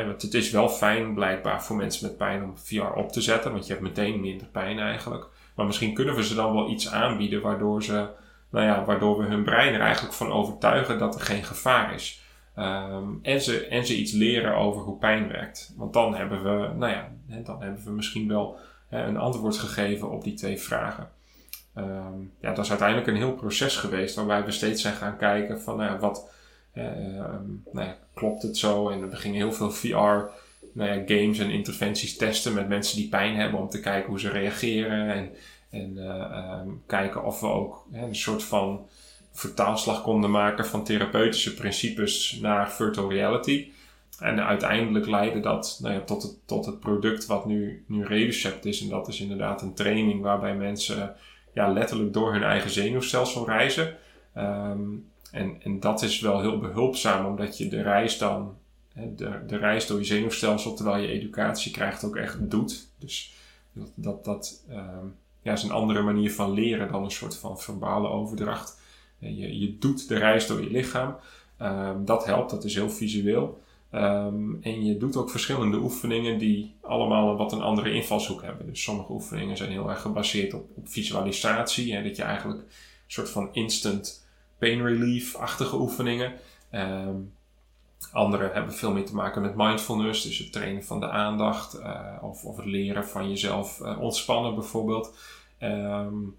Want het is wel fijn blijkbaar voor mensen met pijn om VR op te zetten, want je hebt meteen minder pijn eigenlijk. Maar misschien kunnen we ze dan wel iets aanbieden waardoor, ze, nou ja, waardoor we hun brein er eigenlijk van overtuigen dat er geen gevaar is. Ehm, en, ze, en ze iets leren over hoe pijn werkt. Want dan hebben we, nou ja, dan hebben we misschien wel een antwoord gegeven op die twee vragen. Ehm, ja, dat is uiteindelijk een heel proces geweest waarbij we steeds zijn gaan kijken van nou ja, wat nou ja, klopt het zo? En we gingen heel veel VR nou ja, games en interventies testen met mensen die pijn hebben om te kijken hoe ze reageren en, en uh, um, kijken of we ook een soort van vertaalslag konden maken van therapeutische principes naar virtual reality. En uiteindelijk leidde dat nou ja, tot, het, tot het product wat nu, nu is. En dat is inderdaad een training waarbij mensen ja, letterlijk door hun eigen zenuwstelsel reizen. Um, en, en dat is wel heel behulpzaam, omdat je de reis dan, de, de reis door je zenuwstelsel terwijl je educatie krijgt ook echt doet. Dus dat, dat, dat um, ja, is een andere manier van leren dan een soort van verbale overdracht. Je, je doet de reis door je lichaam. Um, dat helpt, dat is heel visueel. Um, en je doet ook verschillende oefeningen die allemaal wat een andere invalshoek hebben. Dus sommige oefeningen zijn heel erg gebaseerd op, op visualisatie. Hè, dat je eigenlijk een soort van instant pain relief-achtige oefeningen. Um, andere hebben veel meer te maken met mindfulness, dus het trainen van de aandacht uh, of, of het leren van jezelf uh, ontspannen bijvoorbeeld. Um,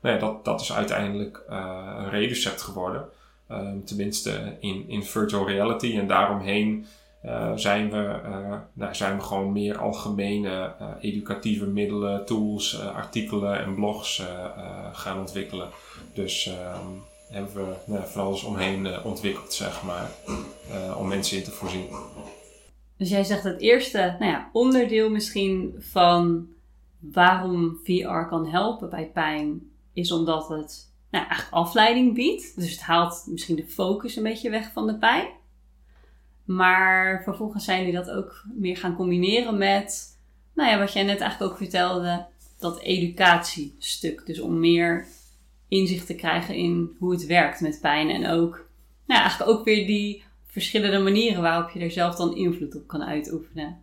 nou ja, dat, dat is uiteindelijk uh, een reducept geworden. Um, tenminste in, in virtual reality. En daaromheen zijn, we, nou, zijn we gewoon meer algemene educatieve middelen, tools, artikelen en blogs gaan ontwikkelen. Dus hebben we nou, van alles omheen ontwikkeld, zeg maar, om mensen in te voorzien. Dus jij zegt het eerste nou ja, onderdeel misschien van waarom VR kan helpen bij pijn is omdat het nou, eigenlijk afleiding biedt. Dus het haalt misschien de focus een beetje weg van de pijn. Maar vervolgens zijn jullie dat ook meer gaan combineren met, nou ja, wat jij net eigenlijk ook vertelde, dat educatiestuk. Dus om meer inzicht te krijgen in hoe het werkt met pijn. En ook, nou ja, eigenlijk ook weer die verschillende manieren waarop je er zelf dan invloed op kan uitoefenen.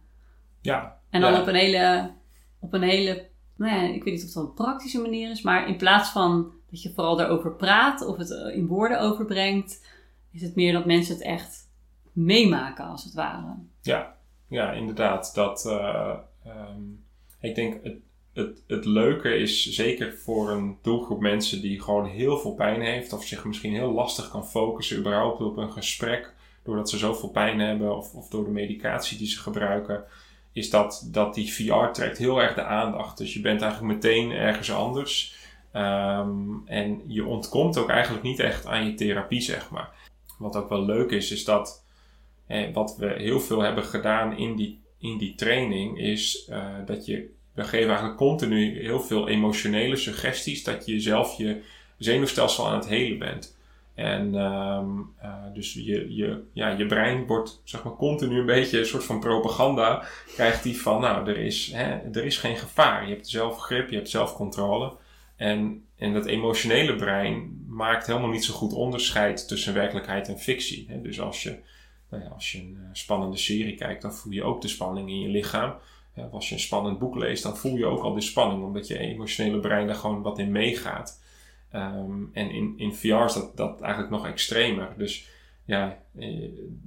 Ja. En dan ja. op een hele, op een hele nou ja, ik weet niet of dat een praktische manier is, maar in plaats van dat je vooral daarover praat of het in woorden overbrengt, is het meer dat mensen het echt meemaken als het ware. Ja, ja inderdaad. Dat, uh, um, ik denk het, het, het leuke is zeker voor een doelgroep mensen die gewoon heel veel pijn heeft of zich misschien heel lastig kan focussen überhaupt op een gesprek doordat ze zoveel pijn hebben of, of door de medicatie die ze gebruiken is dat, dat die VR trekt heel erg de aandacht. Dus je bent eigenlijk meteen ergens anders. Um, en je ontkomt ook eigenlijk niet echt aan je therapie, zeg maar. Wat ook wel leuk is, is dat eh, wat we heel veel hebben gedaan in die, in die training, is uh, dat je, we geven eigenlijk continu heel veel emotionele suggesties, dat je zelf je zenuwstelsel aan het helen bent. En um, uh, dus je, je, ja, je brein wordt zeg maar continu een beetje een soort van propaganda. Krijgt die van, nou, er is, hè, er is geen gevaar. Je hebt zelf grip, je hebt zelfcontrole. En, en dat emotionele brein maakt helemaal niet zo goed onderscheid tussen werkelijkheid en fictie. Hè. Dus als je, nou ja, als je een uh, spannende serie kijkt, dan voel je ook de spanning in je lichaam. Als je een spannend boek leest, dan voel je ook al de spanning, omdat je emotionele brein daar gewoon wat in meegaat. Um, en in, in VR is dat, dat eigenlijk nog extremer. Dus ja,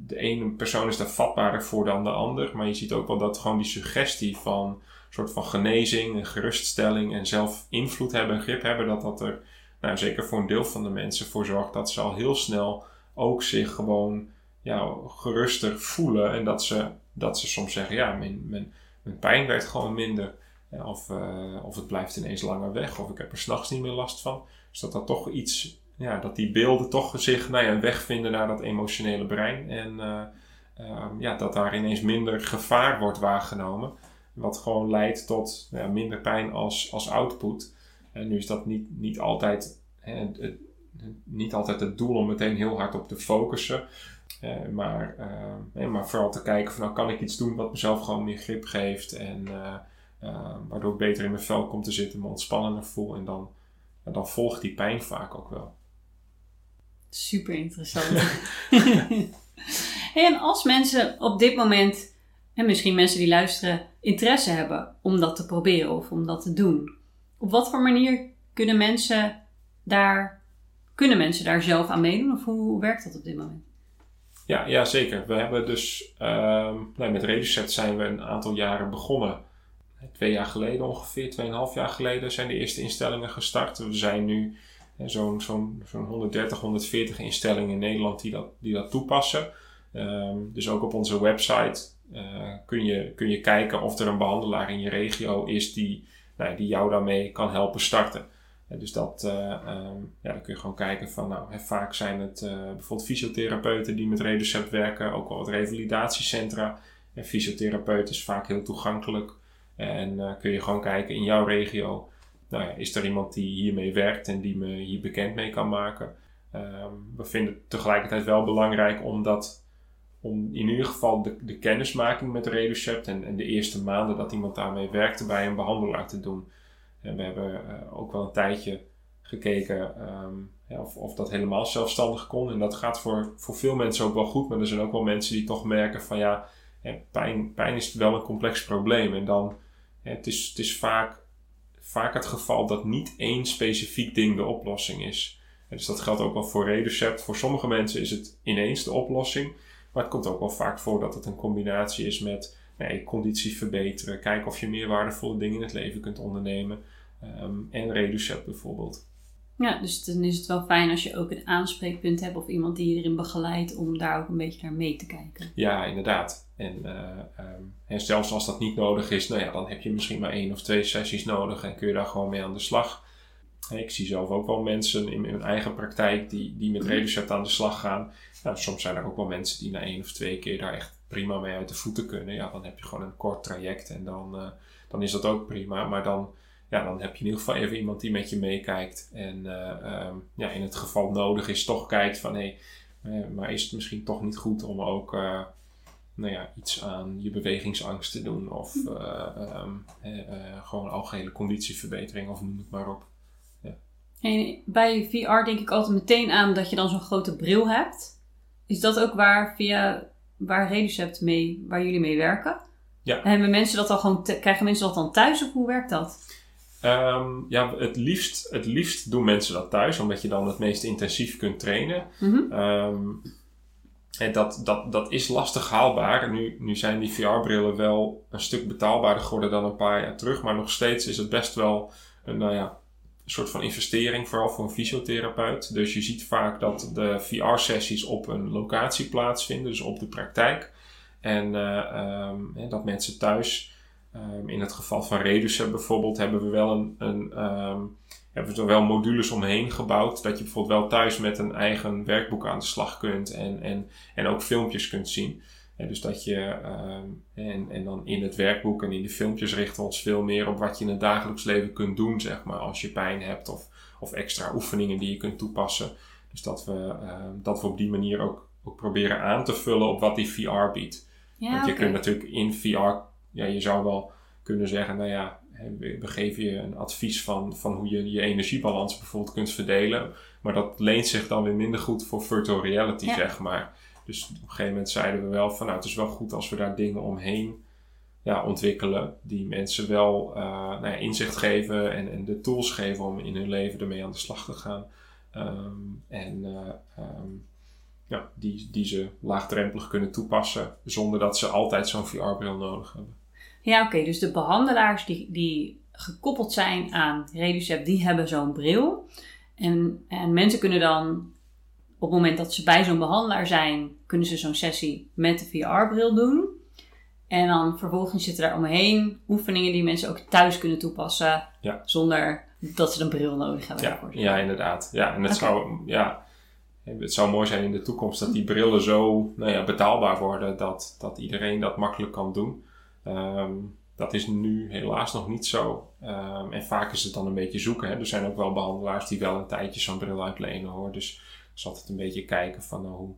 de ene persoon is daar vatbaarder voor dan de ander. Maar je ziet ook wel dat gewoon die suggestie van een soort van genezing en geruststelling en zelf invloed hebben en grip hebben, dat dat er, nou zeker voor een deel van de mensen voor zorgt dat ze al heel snel ook zich gewoon ja, geruster voelen. En dat ze, dat ze soms zeggen, ja, mijn, mijn, mijn pijn werd gewoon minder. Of, uh, of het blijft ineens langer weg, of ik heb er s'nachts niet meer last van. Dus dat dat toch iets, ja, dat die beelden toch zich nou ja, een weg vinden naar dat emotionele brein. En uh, uh, ja, dat daar ineens minder gevaar wordt waargenomen. Wat gewoon leidt tot ja, minder pijn als, als output. En nu is dat niet, niet, altijd, hè, het, niet altijd het doel om meteen heel hard op te focussen. Uh, maar, maar vooral te kijken van nou kan ik iets doen wat mezelf gewoon meer grip geeft. En waardoor ik beter in mijn vel kom te zitten, me ontspannender voel. En dan dan volgt die pijn vaak ook wel. Super interessant. hey, en als mensen op dit moment en misschien mensen die luisteren interesse hebben om dat te proberen of om dat te doen. Op wat voor manier kunnen mensen daar, kunnen mensen daar zelf aan meedoen of hoe werkt dat op dit moment? Ja, ja zeker. We hebben dus um, nou, met Reducet zijn we een aantal jaren begonnen. Twee jaar geleden ongeveer, tweeënhalf jaar geleden zijn de eerste instellingen gestart. We zijn nu zo'n zo'n zo'n 130, 140 instellingen in Nederland die dat, die dat toepassen. Um, dus ook op onze website uh, kun, je, kun je kijken of er een behandelaar in je regio is die, nou, die jou daarmee kan helpen starten. Dus dat, uh, um, ja, dan kun je gewoon kijken van, nou, vaak zijn het uh, bijvoorbeeld fysiotherapeuten die met Reducept werken, ook wel wat revalidatiecentra. En fysiotherapeut is vaak heel toegankelijk. En kun je gewoon kijken in jouw regio, nou is er iemand die hiermee werkt en die me hier bekend mee kan maken. Um, we vinden het tegelijkertijd wel belangrijk om dat om in ieder geval de, de kennismaking met Reducept en, en de eerste maanden dat iemand daarmee werkte bij een behandelaar te doen. En we hebben uh, ook wel een tijdje gekeken ja, of, of dat helemaal zelfstandig kon. En dat gaat voor, voor veel mensen ook wel goed, maar er zijn ook wel mensen die toch merken van ja, pijn, pijn is wel een complex probleem. En dan, het is, het is vaak, vaak het geval dat niet één specifiek ding de oplossing is. Dus dat geldt ook wel voor Reducept. Voor sommige mensen is het ineens de oplossing. Maar het komt ook wel vaak voor dat het een combinatie is met nee, conditie verbeteren, kijken of je meer waardevolle dingen in het leven kunt ondernemen um, en reducet bijvoorbeeld. Ja, dus dan is het wel fijn als je ook een aanspreekpunt hebt of iemand die je erin begeleidt om daar ook een beetje naar mee te kijken. Ja, inderdaad. En, uh, um, en zelfs als dat niet nodig is, nou ja, dan heb je misschien maar één of twee sessies nodig en kun je daar gewoon mee aan de slag. Ik zie zelf ook wel mensen in mijn eigen praktijk die, die met Reducept aan de slag gaan. Nou, soms zijn er ook wel mensen die na één of twee keer daar echt prima mee uit de voeten kunnen. Ja, dan heb je gewoon een kort traject en dan, uh, dan is dat ook prima. Maar dan, ja, dan heb je in ieder geval even iemand die met je meekijkt. En uh, um, ja, in het geval nodig is, toch kijkt van hé, hey, maar is het misschien toch niet goed om ook uh, nou ja, iets aan je bewegingsangst te doen? Of um, gewoon algehele conditieverbetering of noem het maar op. En bij VR denk ik altijd meteen aan dat je dan zo'n grote bril hebt. Is dat ook waar via waar Reducept mee, waar jullie mee werken? Ja. Hebben mensen dat dan gewoon krijgen mensen dat dan thuis of hoe werkt dat? Um, ja, het liefst, het liefst doen mensen dat thuis, omdat je dan het meest intensief kunt trainen. Mm -hmm. um, en dat, dat, dat is lastig haalbaar. Nu, nu zijn die VR-brillen wel een stuk betaalbaarder geworden dan een paar jaar terug, maar nog steeds is het best wel een, nou ja, soort van investering, vooral voor een fysiotherapeut. Dus je ziet vaak dat de VR-sessies op een locatie plaatsvinden, dus op de praktijk. En uh, um, dat mensen thuis, um, in het geval van Reducer bijvoorbeeld, hebben we wel een, een um, hebben we er wel modules omheen gebouwd. Dat je bijvoorbeeld wel thuis met een eigen werkboek aan de slag kunt en, en, en ook filmpjes kunt zien. Dus dat je, um, en, en dan in het werkboek en in de filmpjes richten we ons veel meer op wat je in het dagelijks leven kunt doen, zeg maar, als je pijn hebt of, of extra oefeningen die je kunt toepassen. Dus dat we, um, dat we op die manier ook, ook proberen aan te vullen op wat die VR biedt. Ja, Want je kunt natuurlijk in VR, ja, je zou wel kunnen zeggen, nou ja, we we geven je een advies van, van hoe je je energiebalans bijvoorbeeld kunt verdelen. Maar dat leent zich dan weer minder goed voor virtual reality, Ja. zeg maar. Dus op een gegeven moment zeiden we wel van nou, het is wel goed als we daar dingen omheen ja, ontwikkelen. Die mensen wel uh, nou ja, inzicht geven en, en de tools geven om in hun leven ermee aan de slag te gaan. Um, en uh, um, ja, die, die ze laagdrempelig kunnen toepassen zonder dat ze altijd zo'n VR-bril nodig hebben. Ja, oké. Dus de behandelaars die, die gekoppeld zijn aan Reducept, die hebben zo'n bril. En, en mensen kunnen dan, op het moment dat ze bij zo'n behandelaar zijn, kunnen ze zo'n sessie met de VR-bril doen. En dan vervolgens zitten daar omheen oefeningen die mensen ook thuis kunnen toepassen. Ja. Zonder dat ze een bril nodig hebben. Ja, inderdaad. Ja, en het, zou, ja, het zou mooi zijn in de toekomst dat die brillen zo nou ja, betaalbaar worden dat, dat iedereen dat makkelijk kan doen. Um, dat is nu helaas nog niet zo. Um, en vaak is het dan een beetje zoeken. Hè. Er zijn ook wel behandelaars die wel een tijdje zo'n bril uitlenen hoor. Dus het is altijd een beetje kijken van nou, hoe,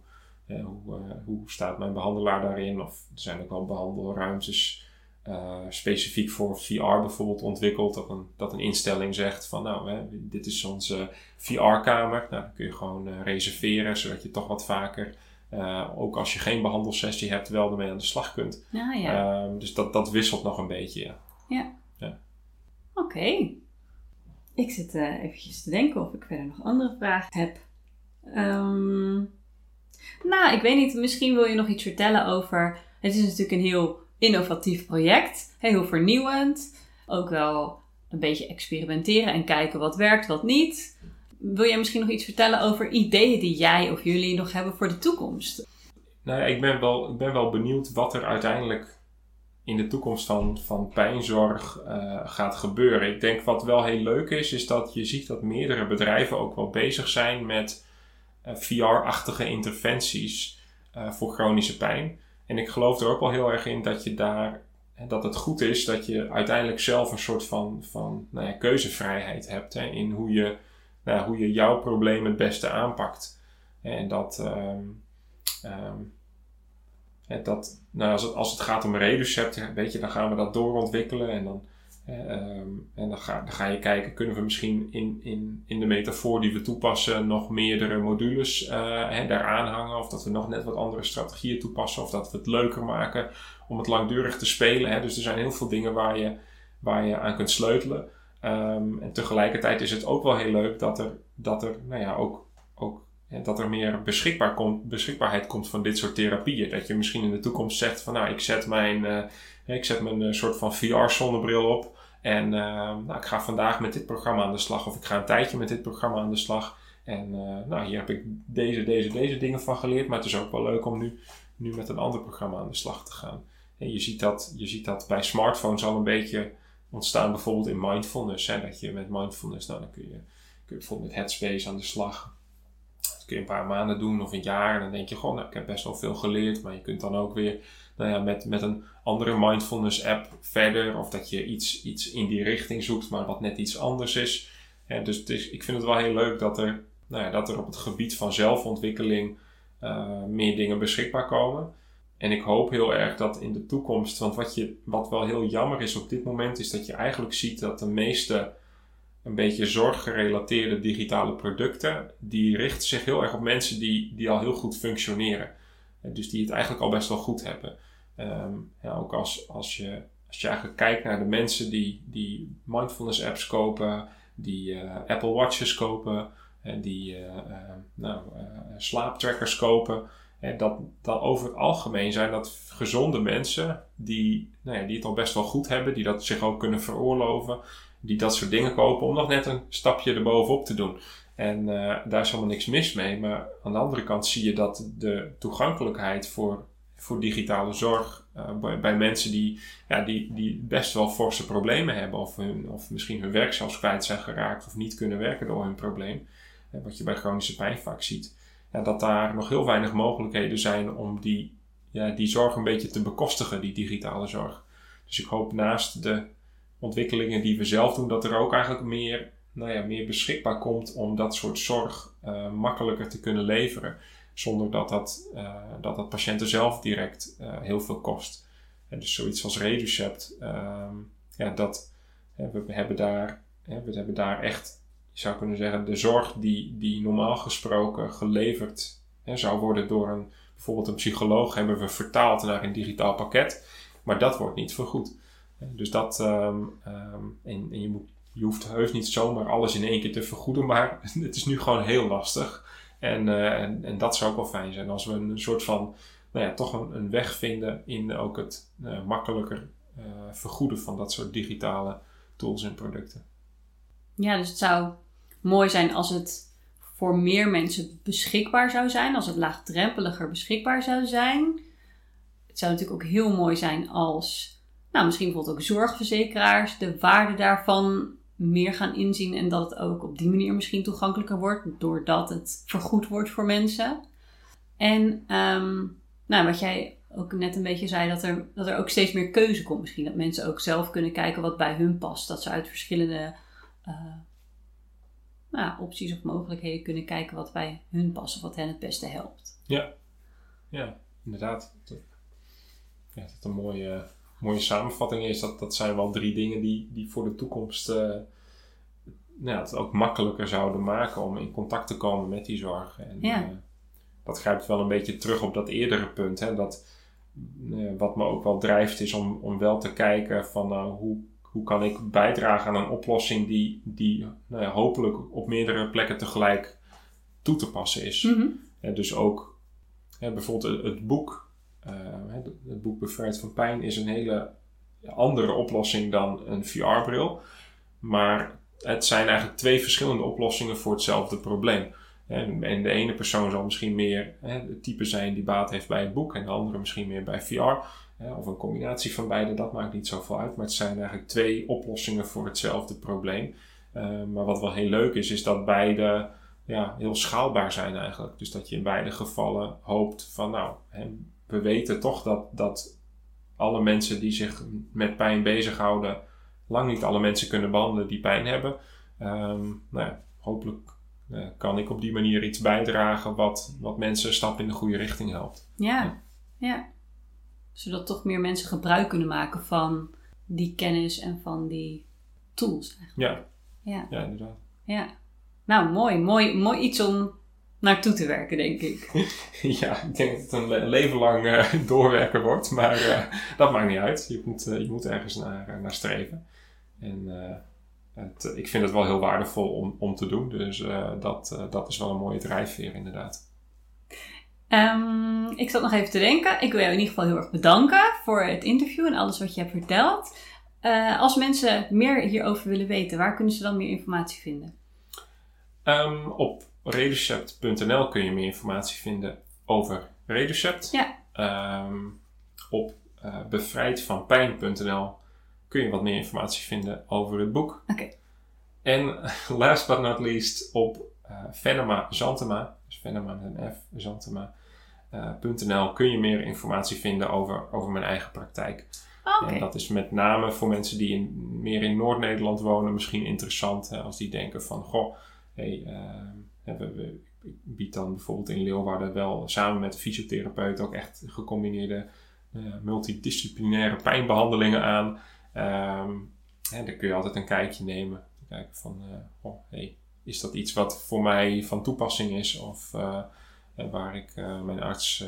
ja, hoe, uh, hoe staat mijn behandelaar daarin. Of er zijn ook wel behandelruimtes uh, specifiek voor VR bijvoorbeeld ontwikkeld. Dat een, dat een instelling zegt van nou, hè, dit is onze VR-kamer. Nou, dan kun je gewoon reserveren zodat je toch wat vaker eh, ook als je geen behandelsessie hebt, wel ermee aan de slag kunt. Ja, ja. Ehm, dus dat, dat wisselt nog een beetje, ja. Oké. Ik zit eventjes te denken of ik verder nog andere vragen heb. Ehm, nou, ik weet niet. Misschien wil je nog iets vertellen over... Het is natuurlijk een heel innovatief project. Heel vernieuwend. Ook wel een beetje experimenteren en kijken wat werkt, wat niet. Wil jij misschien nog iets vertellen over ideeën die jij of jullie nog hebben voor de toekomst? Nou ja, ik ben wel, ben wel benieuwd wat er uiteindelijk in de toekomst van, van pijnzorg uh, gaat gebeuren. Ik denk wat wel heel leuk is, is dat je ziet dat meerdere bedrijven ook wel bezig zijn met VR-achtige interventies uh, voor chronische pijn. En ik geloof er ook wel heel erg in dat je daar dat het goed is dat je uiteindelijk zelf een soort van, van nou ja, keuzevrijheid hebt hè, in hoe je, nou, hoe je jouw probleem het beste aanpakt. En dat, um, um, dat nou, als, het, als het gaat om Reducept, weet je, dan gaan we dat doorontwikkelen en dan, um, en dan ga, dan ga je kijken, kunnen we misschien in, in, in de metafoor die we toepassen nog meerdere modules uh, daaraan hangen, of dat we nog net wat andere strategieën toepassen, of dat we het leuker maken om het langdurig te spelen. Hè. Dus er zijn heel veel dingen waar je, waar je aan kunt sleutelen. Um, en tegelijkertijd is het ook wel heel leuk dat er, dat er, nou ja, ook, ook dat er meer beschikbaar beschikbaarheid komt van dit soort therapieën. Dat je misschien in de toekomst zegt van nou, ik zet mijn, uh, ik zet mijn uh, soort van VR-zonnebril op. En uh, nou, ik ga vandaag met dit programma aan de slag. Of ik ga een tijdje met dit programma aan de slag. En nou, hier heb ik deze, deze, deze dingen van geleerd. Maar het is ook wel leuk om nu, nu met een ander programma aan de slag te gaan. En je ziet dat, je ziet dat bij smartphones al een beetje ontstaan, bijvoorbeeld in mindfulness. Hè, dat je met mindfulness, nou, dan kun je, kun je bijvoorbeeld met Headspace aan de slag. Dat kun je een paar maanden doen of een jaar. En dan denk je gewoon, nou, ik heb best wel veel geleerd. Maar je kunt dan ook weer nou ja, met, met een andere mindfulness app verder. Of dat je iets, iets in die richting zoekt, maar wat net iets anders is. En dus, ik vind het wel heel leuk dat er, nou ja, dat er op het gebied van zelfontwikkeling uh, meer dingen beschikbaar komen. En ik hoop heel erg dat in de toekomst, want wat, je, wat wel heel jammer is op dit moment, is dat je eigenlijk ziet dat de meeste een beetje zorggerelateerde digitale producten, die richten zich heel erg op mensen die, die al heel goed functioneren. Dus die het eigenlijk al best wel goed hebben. Um, ja, ook als, als, je, als je eigenlijk kijkt naar de mensen die, die mindfulness apps kopen, die uh, Apple Watches kopen, en die uh, nou, slaaptrackers kopen dat, dat over het algemeen zijn dat gezonde mensen die, nou ja, die het al best wel goed hebben, die dat zich ook kunnen veroorloven, die dat soort dingen kopen om nog net een stapje erbovenop te doen. En daar is helemaal niks mis mee. Maar aan de andere kant zie je dat de toegankelijkheid voor, voor digitale zorg uh, bij, mensen die, ja, die, die best wel forse problemen hebben, of, hun, of misschien hun werk zelfs kwijt zijn geraakt of niet kunnen werken door hun probleem, wat je bij chronische pijn vaak ziet ja, dat daar nog heel weinig mogelijkheden zijn om die, ja, die zorg een beetje te bekostigen, die digitale zorg. Dus ik hoop naast de ontwikkelingen die we zelf doen, dat er ook eigenlijk meer, nou ja, meer beschikbaar komt om dat soort zorg uh, makkelijker te kunnen leveren. Zonder dat dat, uh, dat, dat patiënten zelf direct uh, heel veel kost. Dus zoiets als Reducept, ehm, ja, dat, we, hebben daar, we hebben daar echt je zou kunnen zeggen, de zorg die, die normaal gesproken geleverd hè, zou worden door een, bijvoorbeeld een psycholoog, hebben we vertaald naar een digitaal pakket. Maar dat wordt niet vergoed. Dus dat, um, en, en, je, moet, je hoeft heus niet zomaar alles in één keer te vergoeden, maar het is nu gewoon heel lastig. En, uh, en, en, dat zou ook wel fijn zijn als we een soort van, nou ja, toch een, een weg vinden in ook het uh, makkelijker uh, vergoeden van dat soort digitale tools en producten. Ja, dus het zou mooi zijn als het voor meer mensen beschikbaar zou zijn, als het laagdrempeliger beschikbaar zou zijn. Het zou natuurlijk ook heel mooi zijn als, nou, misschien bijvoorbeeld ook zorgverzekeraars de waarde daarvan meer gaan inzien en dat het ook op die manier misschien toegankelijker wordt, doordat het vergoed wordt voor mensen. En um, nou, wat jij ook net een beetje zei, dat er, dat er ook steeds meer keuze komt misschien. Dat mensen ook zelf kunnen kijken wat bij hun past. Dat ze uit verschillende uh, nou, opties of mogelijkheden kunnen kijken wat bij hun past of wat hen het beste helpt. Ja, ja inderdaad. Ja, dat een mooie, mooie samenvatting is. Dat, dat zijn wel drie dingen die, die voor de toekomst uh, nou, het ook makkelijker zouden maken om in contact te komen met die zorg. En, ja. Uh, dat grijpt wel een beetje terug op dat eerdere punt. Hè, dat, eh, wat me ook wel drijft is om, om wel te kijken van nou, hoe, hoe kan ik bijdragen aan een oplossing die, die nou hopelijk op meerdere plekken tegelijk toe te passen is. Mhm. dus ook bijvoorbeeld het, het boek, eh, het, het boek Bevrijd van Pijn is een hele andere oplossing dan een VR-bril. Maar het zijn eigenlijk twee verschillende oplossingen voor hetzelfde probleem. En, de ene persoon zal misschien meer het type zijn die baat heeft bij het boek en de andere misschien meer bij VR. Of een combinatie van beide, dat maakt niet zoveel uit. Maar het zijn eigenlijk twee oplossingen voor hetzelfde probleem. Uh, maar wat wel heel leuk is, is dat beide ja, heel schaalbaar zijn eigenlijk. Dus dat je in beide gevallen hoopt van nou, we weten toch dat, dat alle mensen die zich met pijn bezighouden, lang niet alle mensen kunnen behandelen die pijn hebben. Um, nou ja, hopelijk uh, kan ik op die manier iets bijdragen wat, wat mensen een stap in de goede richting helpt. Ja, ja. Zodat toch meer mensen gebruik kunnen maken van die kennis en van die tools. Eigenlijk. Ja. ja, ja inderdaad. Ja. Nou, mooi. Mooi, mooi iets om naartoe te werken, denk ik. ja, ik denk dat het een leven lang uh, doorwerken wordt, maar uh, dat maakt niet uit. Je moet, uh, je moet ergens naar, naar streven. En het, ik vind het wel heel waardevol om, om te doen, dus dat, dat is wel een mooie drijfveer inderdaad. Um, ik zat nog even te denken. Ik wil jou in ieder geval heel erg bedanken voor het interview en alles wat je hebt verteld. als mensen meer hierover willen weten, waar kunnen ze dan meer informatie vinden? Um, op Reducept.nl kun je meer informatie vinden over Reducept. Ja. Um, op uh, bevrijdvanpijn.nl kun je wat meer informatie vinden over het boek. Oké. Okay. En last but not least op uh, Venema Zantema, dus Venema met een F, Zantema.nl uh, kun je meer informatie vinden over, over mijn eigen praktijk. Okay. En dat is met name voor mensen die in, meer in Noord-Nederland wonen misschien interessant. Hè, als die denken van, goh, hey, uh, we, ik bied dan bijvoorbeeld in Leeuwarden wel samen met de fysiotherapeut ook echt gecombineerde uh, multidisciplinaire pijnbehandelingen aan. Um, en dan kun je altijd een kijkje nemen. Kijken van, uh, oh, hey, is dat iets wat voor mij van toepassing is? Of uh, waar ik mijn arts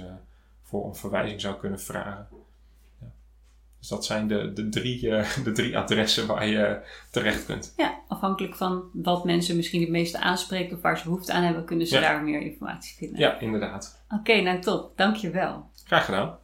voor een verwijzing zou kunnen vragen. Dus dat zijn de, de, drie, uh, de drie adressen waar je terecht kunt. Ja, afhankelijk van wat mensen misschien het meeste aanspreken of waar ze behoefte aan hebben, kunnen ze Ja. daar meer informatie vinden. Ja, inderdaad. Oké, nou top. Dankjewel. Graag gedaan.